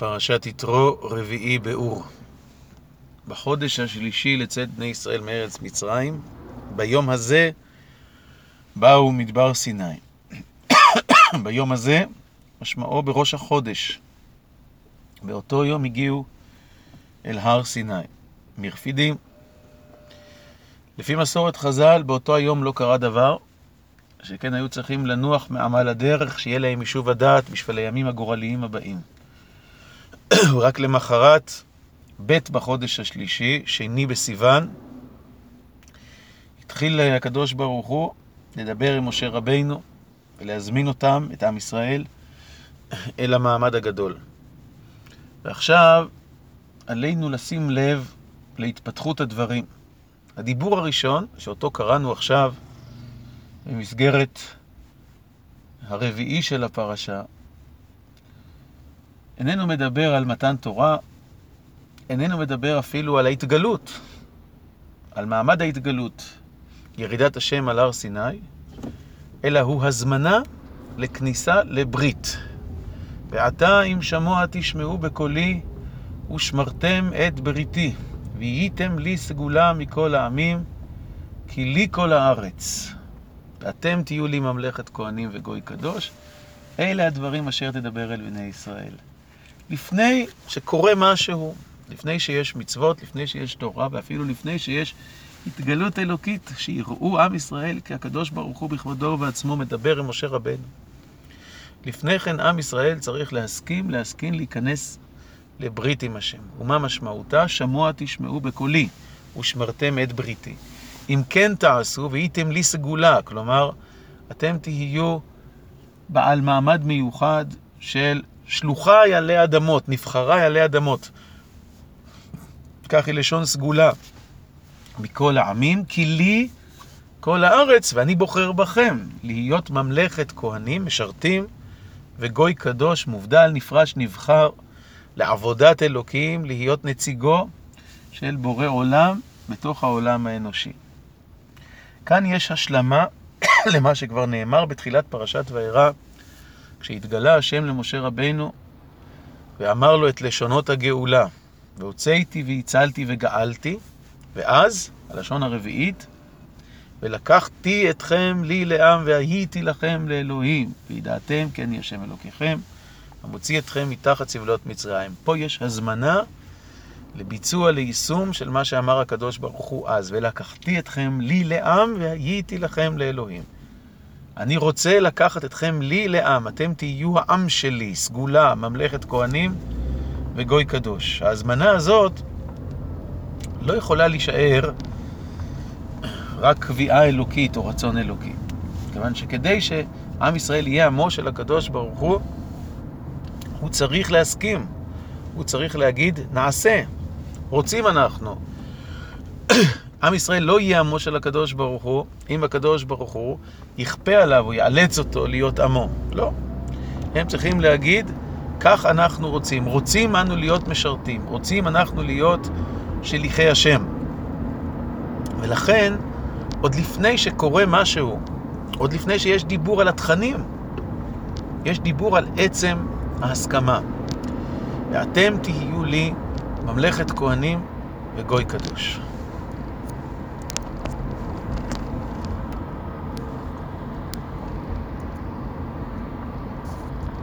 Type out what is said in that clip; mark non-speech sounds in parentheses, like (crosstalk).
פרשת יתרו רביעי באור. בחודש השלישי לצאת בני ישראל מארץ מצרים, ביום הזה באו מדבר סיני. (coughs) ביום הזה משמעו בראש החודש. באותו יום הגיעו אל הר סיני. מרפידים. לפי מסורת חז"ל, באותו היום לא קרה דבר, שכן היו צריכים לנוח מעמל הדרך, שיהיה להם יישוב הדעת בשביל הימים הגורליים הבאים. (coughs) רק למחרת, ב' בחודש השלישי, שני בסיוון, התחיל הקדוש ברוך הוא לדבר עם משה רבינו ולהזמין אותם, את עם ישראל, (coughs) אל המעמד הגדול. ועכשיו עלינו לשים לב להתפתחות הדברים. הדיבור הראשון, שאותו קראנו עכשיו במסגרת הרביעי של הפרשה, איננו מדבר על מתן תורה, איננו מדבר אפילו על ההתגלות, על מעמד ההתגלות, ירידת השם על הר סיני, אלא הוא הזמנה לכניסה לברית. ועתה אם שמוע תשמעו בקולי ושמרתם את בריתי, והייתם לי סגולה מכל העמים, כי לי כל הארץ. ואתם תהיו לי ממלכת כהנים וגוי קדוש. אלה הדברים אשר תדבר אל בני ישראל. לפני שקורה משהו, לפני שיש מצוות, לפני שיש תורה, ואפילו לפני שיש התגלות אלוקית, שיראו עם ישראל כי הקדוש ברוך הוא בכבודו ובעצמו מדבר עם משה רבנו. לפני כן עם ישראל צריך להסכים, להסכים להיכנס לברית עם השם. ומה משמעותה? שמוע תשמעו בקולי, ושמרתם את בריתי. אם כן תעשו, והייתם לי סגולה, כלומר, אתם תהיו בעל מעמד מיוחד של שלוחי עלי אדמות, נבחרי עלי אדמות. כך היא לשון סגולה. מכל העמים, כי לי כל הארץ, ואני בוחר בכם להיות ממלכת כהנים, משרתים, וגוי קדוש, מובדל, נפרש, נבחר, לעבודת אלוקים, להיות נציגו של בורא עולם בתוך העולם האנושי. כאן יש השלמה (coughs) למה שכבר נאמר בתחילת פרשת וירא, כשהתגלה השם למשה רבינו ואמר לו את לשונות הגאולה, והוצאתי והצלתי וגאלתי, ואז, הלשון הרביעית, ולקחתי אתכם לי לעם והייתי לכם לאלוהים, וידעתם כי אני השם אלוקיכם, המוציא אתכם מתחת סבלות מצרים. פה יש הזמנה לביצוע, ליישום של מה שאמר הקדוש ברוך הוא אז, ולקחתי אתכם לי לעם והייתי לכם לאלוהים. אני רוצה לקחת אתכם לי לעם, אתם תהיו העם שלי, סגולה, ממלכת כהנים וגוי קדוש. ההזמנה הזאת לא יכולה להישאר רק קביעה אלוקית או רצון אלוקי. כיוון שכדי שעם ישראל יהיה עמו של הקדוש ברוך הוא, הוא צריך להסכים, הוא צריך להגיד, נעשה, רוצים אנחנו. עם ישראל לא יהיה עמו של הקדוש ברוך הוא, אם הקדוש ברוך הוא יכפה עליו, הוא יאלץ אותו להיות עמו. לא. הם צריכים להגיד, כך אנחנו רוצים. רוצים אנו להיות משרתים, רוצים אנחנו להיות שליחי השם. ולכן, עוד לפני שקורה משהו, עוד לפני שיש דיבור על התכנים, יש דיבור על עצם ההסכמה. ואתם תהיו לי ממלכת כהנים וגוי קדוש.